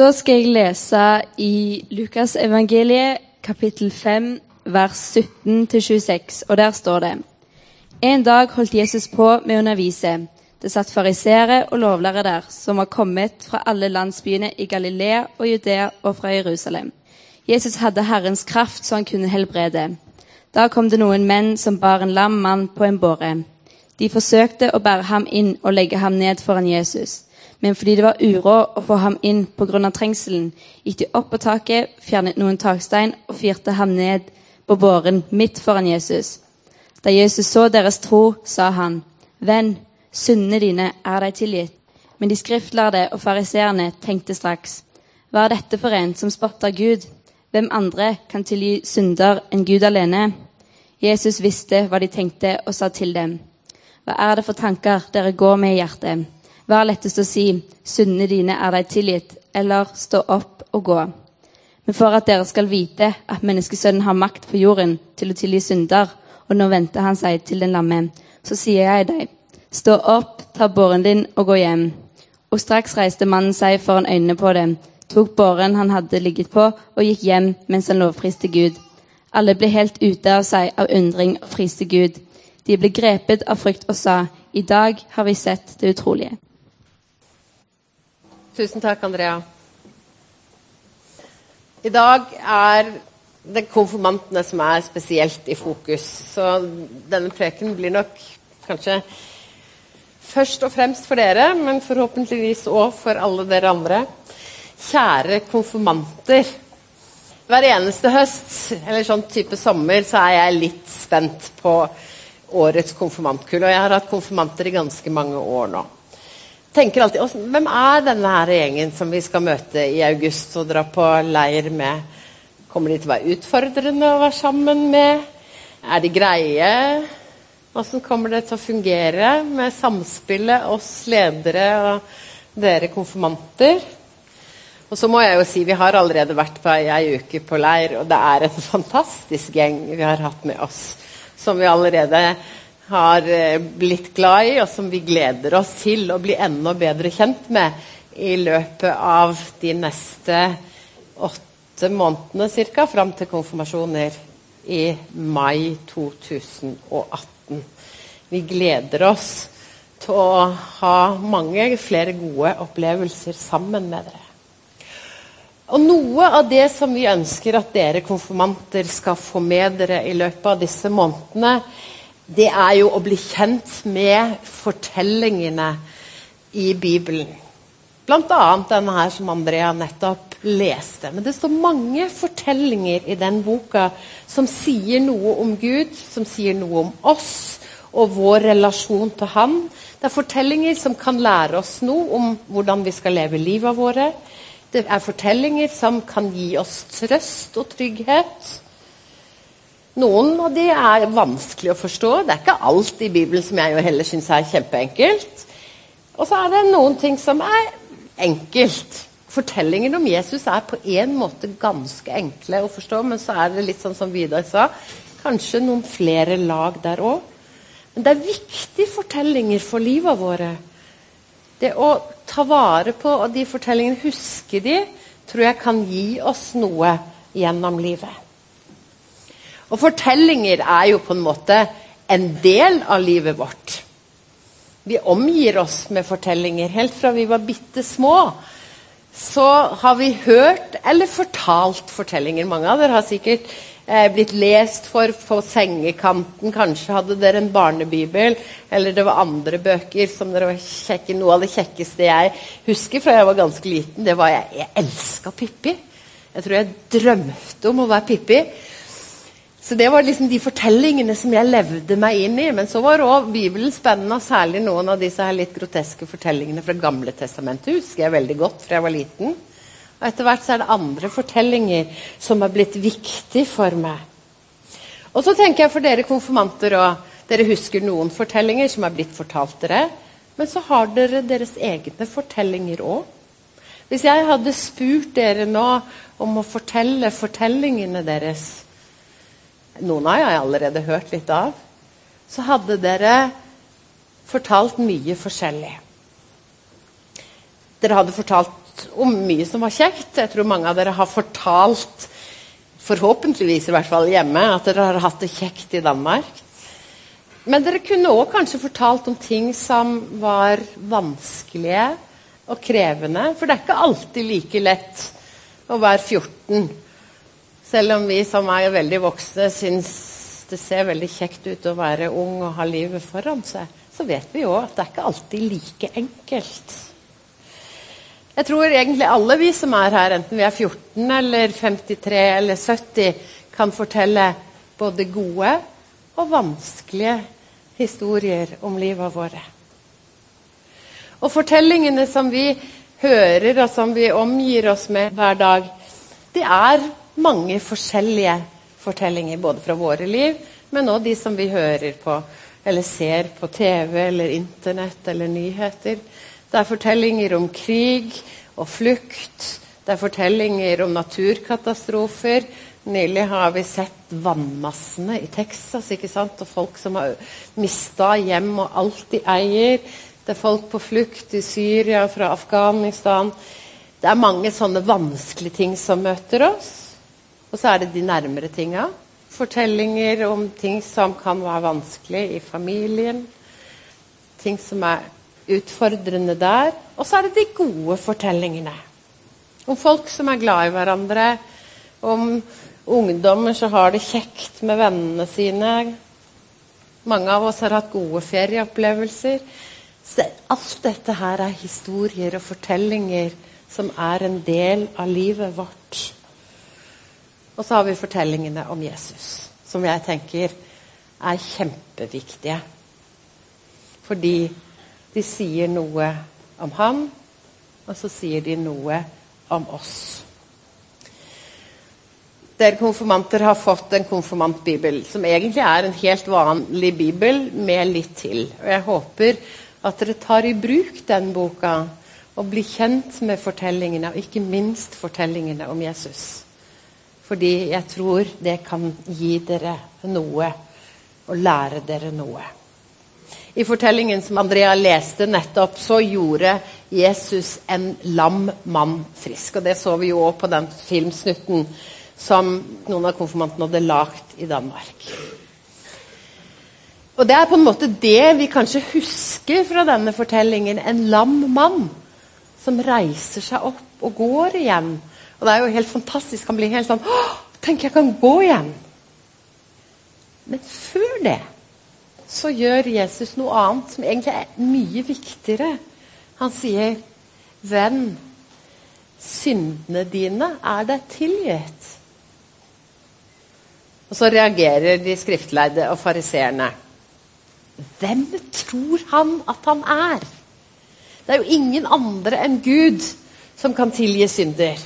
Da skal jeg lese i Lukas evangeliet kapittel 5 vers 17-26, og der står det En dag holdt Jesus på med å undervise. Det satt fariseere og lovlærere der, som var kommet fra alle landsbyene i Galilea og Judea og fra Jerusalem. Jesus hadde Herrens kraft, så han kunne helbrede. Da kom det noen menn som bar en lam mann på en båre. De forsøkte å bære ham inn og legge ham ned foran Jesus. Men fordi det var uråd å få ham inn pga. trengselen, gikk de opp på taket, fjernet noen takstein og fyrte ham ned på båren midt foran Jesus. Da Jesus så deres tro, sa han, Venn, syndene dine er deg tilgitt. Men de skriftlærde og fariseerne tenkte straks, Hva er dette for en som spotter Gud? Hvem andre kan tilgi synder enn Gud alene? Jesus visste hva de tenkte, og sa til dem, Hva er det for tanker dere går med i hjertet? Er lettest å si, syndene dine er deg tilgitt, eller stå opp og gå? Men for at dere skal vite at menneskesønnen har makt på jorden til å tilgi synder, og nå venter han seg til den lamme, så sier jeg deg, stå opp, ta båren din og gå hjem. Og straks reiste mannen seg foran øynene på dem, tok båren han hadde ligget på, og gikk hjem mens han lovpriste Gud. Alle ble helt ute av seg av undring og priste Gud. De ble grepet av frykt og sa, i dag har vi sett det utrolige. Tusen takk, Andrea. I dag er det konfirmantene som er spesielt i fokus. Så denne preken blir nok kanskje først og fremst for dere, men forhåpentligvis òg for alle dere andre. Kjære konfirmanter. Hver eneste høst, eller sånn type sommer, så er jeg litt spent på årets konfirmantkull. Og jeg har hatt konfirmanter i ganske mange år nå. Tenker alltid, Hvem er denne her gjengen som vi skal møte i august og dra på leir med? Kommer de til å være utfordrende å være sammen med? Er de greie? Hvordan kommer det til å fungere med samspillet oss ledere og dere konfirmanter? Og så må jeg jo si, Vi har allerede vært på ei uke på leir, og det er en fantastisk gjeng vi har hatt med oss. Som vi allerede har blitt glad i, og som vi gleder oss til å bli enda bedre kjent med i løpet av de neste åtte månedene ca. fram til konfirmasjoner i mai 2018. Vi gleder oss til å ha mange flere gode opplevelser sammen med dere. Og Noe av det som vi ønsker at dere konfirmanter skal få med dere i løpet av disse månedene, det er jo å bli kjent med fortellingene i Bibelen. Bl.a. denne her som Andrea nettopp leste. Men det står mange fortellinger i den boka som sier noe om Gud, som sier noe om oss og vår relasjon til Han. Det er fortellinger som kan lære oss noe om hvordan vi skal leve livet våre. Det er fortellinger som kan gi oss trøst og trygghet. Noen av de er vanskelig å forstå. Det er ikke alt i Bibelen som jeg jo heller syns er kjempeenkelt. Og så er det noen ting som er enkelt. Fortellingen om Jesus er på en måte ganske enkle å forstå, men så er det litt sånn som Vidar sa, kanskje noen flere lag der òg. Men det er viktige fortellinger for livet våre. Det å ta vare på de fortellingene, huske de, tror jeg kan gi oss noe gjennom livet. Og fortellinger er jo på en måte en del av livet vårt. Vi omgir oss med fortellinger. Helt fra vi var bitte små, så har vi hørt eller fortalt fortellinger. Mange av dere har sikkert eh, blitt lest for på sengekanten. Kanskje hadde dere en barnebibel, eller det var andre bøker som dere var kjekke. Noe av det kjekkeste jeg husker fra jeg var ganske liten, det var jeg, jeg elska Pippi. Jeg tror jeg drømte om å være Pippi. Så Det var liksom de fortellingene som jeg levde meg inn i. Men så var òg Bibelen spennende, og særlig noen av disse her litt groteske fortellingene fra Gamle testamentet husker jeg veldig godt fra jeg var liten. Og Etter hvert så er det andre fortellinger som har blitt viktig for meg. Og så tenker jeg for dere konfirmanter òg. Dere husker noen fortellinger som er blitt fortalt dere. Men så har dere deres egne fortellinger òg. Hvis jeg hadde spurt dere nå om å fortelle fortellingene deres, noen har jeg allerede hørt litt av, så hadde dere fortalt mye forskjellig. Dere hadde fortalt om mye som var kjekt. Jeg tror mange av dere har fortalt, forhåpentligvis i hvert fall hjemme, at dere har hatt det kjekt i Danmark. Men dere kunne òg kanskje fortalt om ting som var vanskelige og krevende. For det er ikke alltid like lett å være 14. Selv om vi som er veldig voksne syns det ser veldig kjekt ut å være ung og ha livet foran seg, så vet vi jo at det er ikke alltid like enkelt. Jeg tror egentlig alle vi som er her, enten vi er 14 eller 53 eller 70, kan fortelle både gode og vanskelige historier om livet våre. Og fortellingene som vi hører, og som vi omgir oss med hver dag, det er mange forskjellige fortellinger. Både fra våre liv, men òg de som vi hører på eller ser på TV eller Internett eller nyheter. Det er fortellinger om krig og flukt. Det er fortellinger om naturkatastrofer. Nylig har vi sett vannmassene i Texas ikke sant? og folk som har mista hjem og alt de eier. Det er folk på flukt i Syria, fra Afghanistan. Det er mange sånne vanskelige ting som møter oss. Og så er det de nærmere tinga. Fortellinger om ting som kan være vanskelig i familien. Ting som er utfordrende der. Og så er det de gode fortellingene. Om folk som er glad i hverandre. Om ungdommer som har det kjekt med vennene sine. Mange av oss har hatt gode ferieopplevelser. Så alt dette her er historier og fortellinger som er en del av livet vårt. Og så har vi fortellingene om Jesus, som jeg tenker er kjempeviktige. Fordi de sier noe om ham, og så sier de noe om oss. Dere konfirmanter har fått en konfirmantbibel, som egentlig er en helt vanlig bibel med litt til. Og jeg håper at dere tar i bruk den boka og blir kjent med fortellingene, og ikke minst fortellingene om Jesus. Fordi jeg tror det kan gi dere noe, og lære dere noe. I fortellingen som Andrea leste nettopp, så gjorde Jesus en lam mann frisk. Og det så vi jo òg på den filmsnutten som noen av konfirmantene hadde lagd i Danmark. Og det er på en måte det vi kanskje husker fra denne fortellingen. En lam mann som reiser seg opp og går igjen. Og det er jo helt fantastisk. Han blir helt sånn Tenk, jeg kan gå igjen. Men før det så gjør Jesus noe annet som egentlig er mye viktigere. Han sier, 'Venn, syndene dine er deg tilgitt.' Og så reagerer de skriftleide og fariseerne. Hvem tror han at han er? Det er jo ingen andre enn Gud som kan tilgi synder.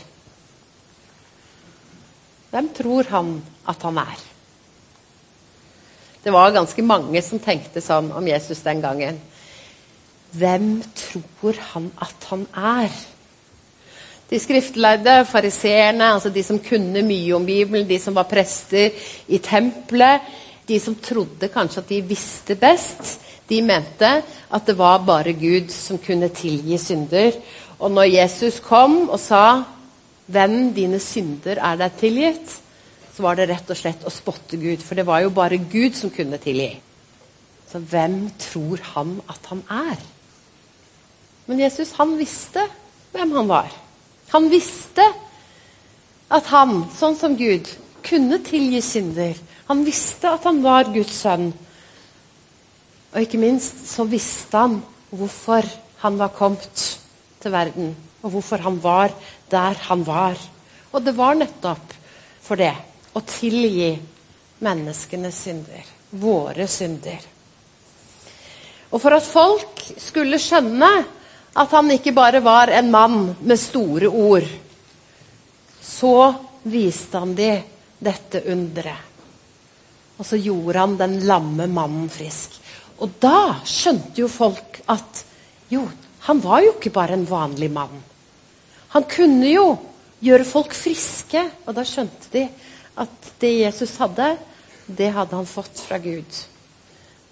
Hvem tror han at han er? Det var ganske mange som tenkte sånn om Jesus den gangen. Hvem tror han at han er? De skriftlærde, fariseerne, altså de som kunne mye om Bibelen, de som var prester i tempelet, de som trodde kanskje at de visste best, de mente at det var bare Gud som kunne tilgi synder. Og når Jesus kom og sa 'Venn, dine synder er deg tilgitt', så var det rett og slett å spotte Gud. For det var jo bare Gud som kunne tilgi. Så hvem tror han at han er? Men Jesus, han visste hvem han var. Han visste at han, sånn som Gud, kunne tilgi synder. Han visste at han var Guds sønn. Og ikke minst så visste han hvorfor han var kommet til verden. Og hvorfor han var der han var. Og det var nettopp for det å tilgi menneskenes synder. Våre synder. Og for at folk skulle skjønne at han ikke bare var en mann med store ord, så viste han de dette underet. Og så gjorde han den lamme mannen frisk. Og da skjønte jo folk at jo, han var jo ikke bare en vanlig mann. Han kunne jo gjøre folk friske, og da skjønte de at det Jesus hadde, det hadde han fått fra Gud.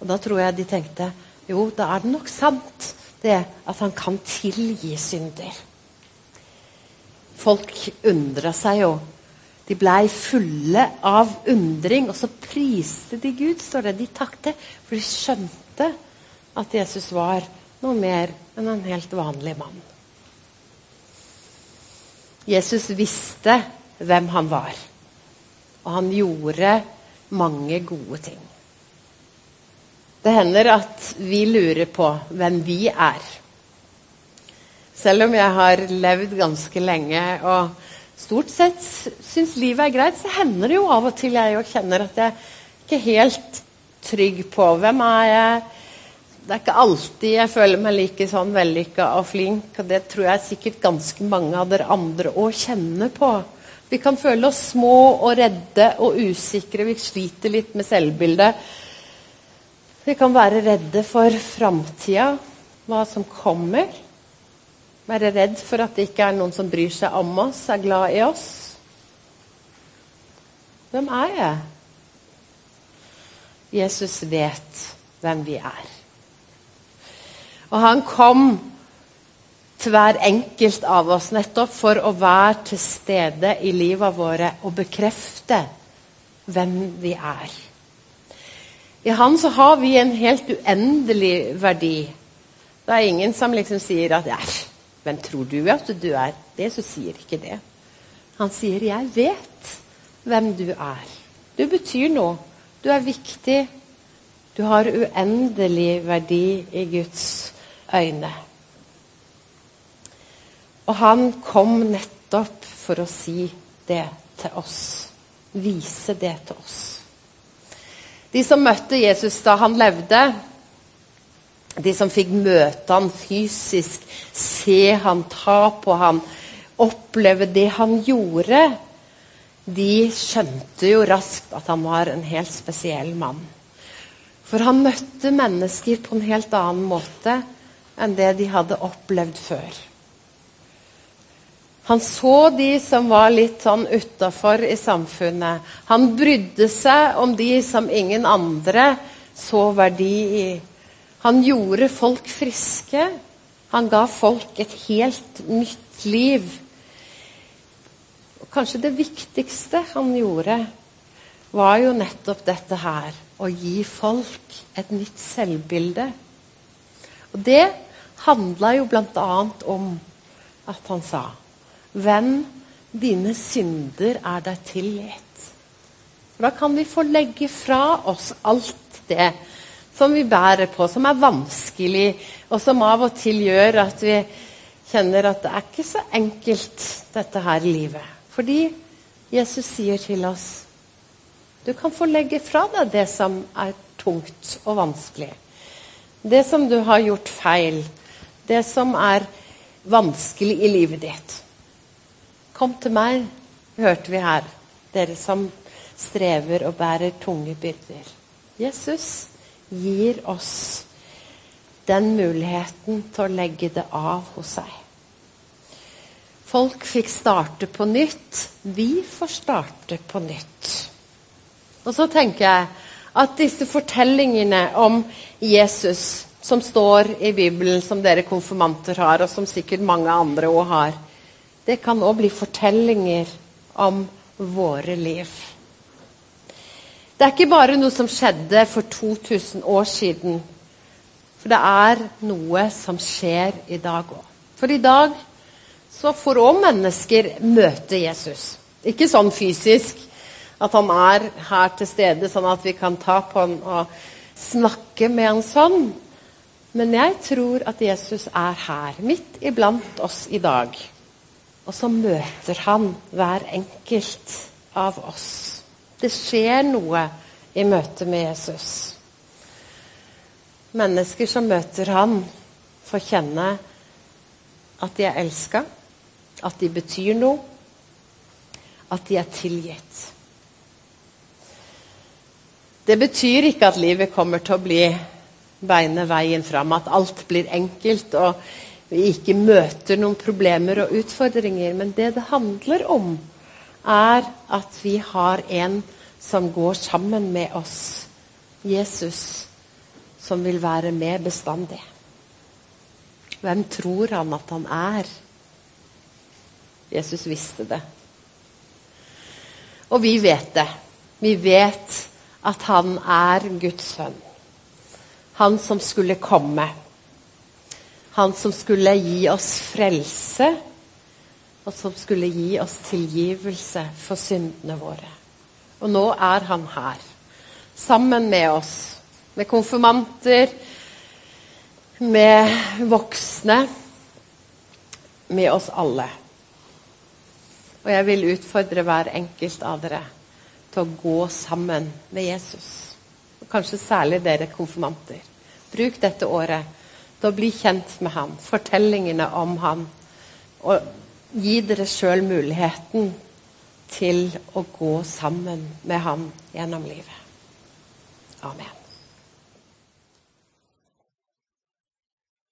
Og da tror jeg de tenkte jo, da er det nok sant det at han kan tilgi synder. Folk undra seg jo. De blei fulle av undring, og så priste de Gud, står det. De takte, for de skjønte at Jesus var noe mer enn en helt vanlig mann. Jesus visste hvem han var, og han gjorde mange gode ting. Det hender at vi lurer på hvem vi er. Selv om jeg har levd ganske lenge og stort sett syns livet er greit, så hender det jo av og til jeg kjenner at jeg ikke er helt trygg på hvem er jeg Det er ikke alltid jeg føler meg like sånn vellykka og flink, og det tror jeg sikkert ganske mange av dere andre òg kjenner på. Vi kan føle oss små og redde og usikre. Vi sliter litt med selvbildet. Vi kan være redde for framtida, hva som kommer. Være redd for at det ikke er noen som bryr seg om oss, er glad i oss. Hvem er jeg? Jesus vet hvem vi er. Og han kom til hver enkelt av oss nettopp for å være til stede i livet våre og bekrefte hvem vi er. I Han så har vi en helt uendelig verdi. Det er ingen som liksom sier at hvem tror du at du er? Det så sier ikke det. Han sier 'jeg vet hvem du er'. Du betyr noe. Du er viktig. Du har uendelig verdi i Guds øyne. Og han kom nettopp for å si det til oss. Vise det til oss. De som møtte Jesus da han levde, de som fikk møte han fysisk, se han, ta på han, oppleve det han gjorde, de skjønte jo raskt at han var en helt spesiell mann. For han møtte mennesker på en helt annen måte enn det de hadde opplevd før. Han så de som var litt sånn utafor i samfunnet. Han brydde seg om de som ingen andre så verdi i. Han gjorde folk friske. Han ga folk et helt nytt liv. Kanskje det viktigste han gjorde, var jo nettopp dette her. Å gi folk et nytt selvbilde. Og det handla jo bl.a. om at han sa Venn, dine synder er deg tilgitt. Da kan vi få legge fra oss alt det som vi bærer på, som er vanskelig, og som av og til gjør at vi kjenner at det er ikke så enkelt, dette her livet. Fordi Jesus sier til oss du kan få legge fra deg det som er tungt og vanskelig. Det som du har gjort feil. Det som er vanskelig i livet ditt. Kom til meg, hørte vi her, dere som strever og bærer tunge byrder. Jesus gir oss den muligheten til å legge det av hos seg. Folk fikk starte på nytt. Vi får starte på nytt. Og så tenker jeg at disse fortellingene om Jesus som står i Bibelen, som dere konfirmanter har, og som sikkert mange andre òg har, det kan òg bli fortellinger om våre liv. Det er ikke bare noe som skjedde for 2000 år siden. For det er noe som skjer i dag òg. For i dag så får òg mennesker møte Jesus. Ikke sånn fysisk, at han er her til stede, sånn at vi kan ta på han og snakke med han sånn. Men jeg tror at Jesus er her, midt iblant oss i dag. Og så møter han hver enkelt av oss. Det skjer noe i møte med Jesus. Mennesker som møter han, får kjenne at de er elska, at de betyr noe, at de er tilgitt. Det betyr ikke at livet kommer til å bli beine veien fram, at alt blir enkelt. og vi ikke møter noen problemer og utfordringer. Men det det handler om, er at vi har en som går sammen med oss. Jesus, som vil være med bestandig. Hvem tror han at han er? Jesus visste det. Og vi vet det. Vi vet at han er Guds sønn. Han som skulle komme. Han som skulle gi oss frelse, og som skulle gi oss tilgivelse for syndene våre. Og nå er han her, sammen med oss, med konfirmanter, med voksne, med oss alle. Og jeg vil utfordre hver enkelt av dere til å gå sammen med Jesus. Og kanskje særlig dere konfirmanter. Bruk dette året til å bli kjent med ham, fortellingene om ham. Og gi dere sjøl muligheten til å gå sammen med ham gjennom livet. Amen.